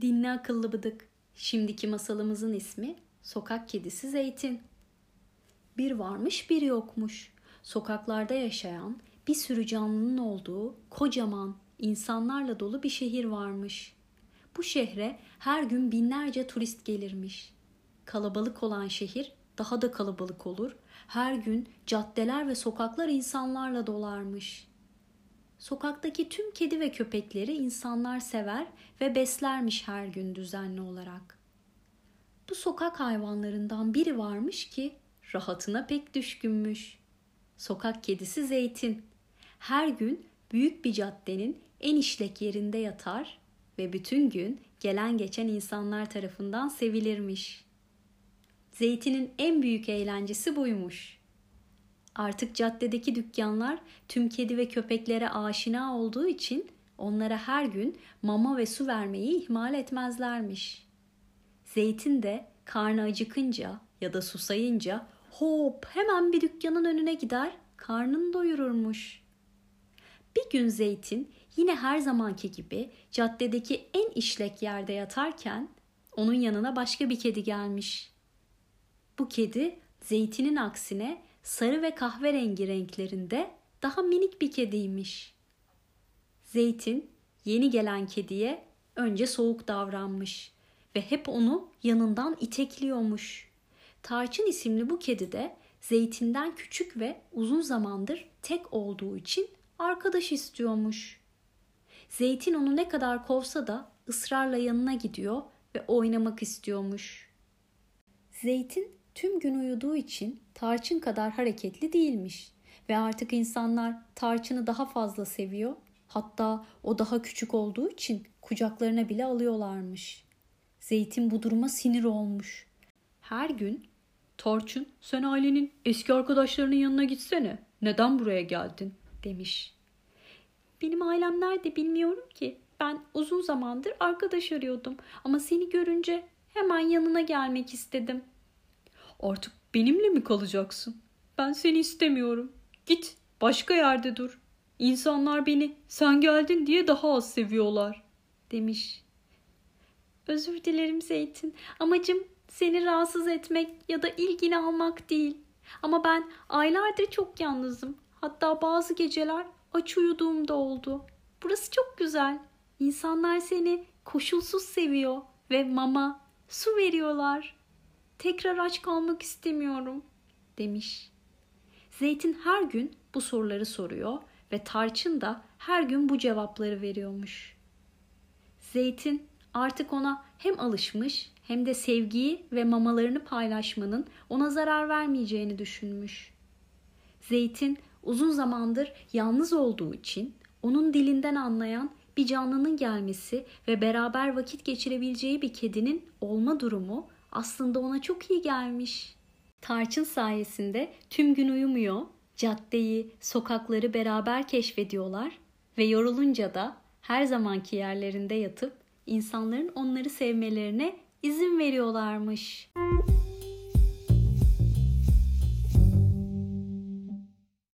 seni akıllı bıdık. Şimdiki masalımızın ismi Sokak Kedisi Zeytin. Bir varmış bir yokmuş. Sokaklarda yaşayan bir sürü canlının olduğu kocaman insanlarla dolu bir şehir varmış. Bu şehre her gün binlerce turist gelirmiş. Kalabalık olan şehir daha da kalabalık olur. Her gün caddeler ve sokaklar insanlarla dolarmış. Sokaktaki tüm kedi ve köpekleri insanlar sever ve beslermiş her gün düzenli olarak. Bu sokak hayvanlarından biri varmış ki rahatına pek düşkünmüş. Sokak kedisi Zeytin. Her gün büyük bir caddenin en işlek yerinde yatar ve bütün gün gelen geçen insanlar tarafından sevilirmiş. Zeytin'in en büyük eğlencesi buymuş. Artık caddedeki dükkanlar tüm kedi ve köpeklere aşina olduğu için onlara her gün mama ve su vermeyi ihmal etmezlermiş. Zeytin de karnı acıkınca ya da susayınca hop hemen bir dükkanın önüne gider karnını doyururmuş. Bir gün Zeytin yine her zamanki gibi caddedeki en işlek yerde yatarken onun yanına başka bir kedi gelmiş. Bu kedi Zeytin'in aksine sarı ve kahverengi renklerinde daha minik bir kediymiş. Zeytin yeni gelen kediye önce soğuk davranmış ve hep onu yanından itekliyormuş. Tarçın isimli bu kedi de Zeytinden küçük ve uzun zamandır tek olduğu için arkadaş istiyormuş. Zeytin onu ne kadar kovsa da ısrarla yanına gidiyor ve oynamak istiyormuş. Zeytin tüm gün uyuduğu için tarçın kadar hareketli değilmiş ve artık insanlar tarçını daha fazla seviyor. Hatta o daha küçük olduğu için kucaklarına bile alıyorlarmış. Zeytin bu duruma sinir olmuş. Her gün Tarçın sen ailenin eski arkadaşlarının yanına gitsene. Neden buraya geldin? demiş. Benim ailem nerede bilmiyorum ki. Ben uzun zamandır arkadaş arıyordum ama seni görünce hemen yanına gelmek istedim. Artık benimle mi kalacaksın? Ben seni istemiyorum. Git başka yerde dur. İnsanlar beni sen geldin diye daha az seviyorlar demiş. Özür dilerim Zeytin. Amacım seni rahatsız etmek ya da ilgini almak değil. Ama ben aylardır çok yalnızım. Hatta bazı geceler aç uyuduğumda oldu. Burası çok güzel. İnsanlar seni koşulsuz seviyor ve mama, su veriyorlar. Tekrar aç kalmak istemiyorum demiş. Zeytin her gün bu soruları soruyor ve Tarçın da her gün bu cevapları veriyormuş. Zeytin artık ona hem alışmış hem de sevgiyi ve mamalarını paylaşmanın ona zarar vermeyeceğini düşünmüş. Zeytin uzun zamandır yalnız olduğu için onun dilinden anlayan bir canlının gelmesi ve beraber vakit geçirebileceği bir kedinin olma durumu aslında ona çok iyi gelmiş. Tarçın sayesinde tüm gün uyumuyor, caddeyi, sokakları beraber keşfediyorlar ve yorulunca da her zamanki yerlerinde yatıp insanların onları sevmelerine izin veriyorlarmış. Müzik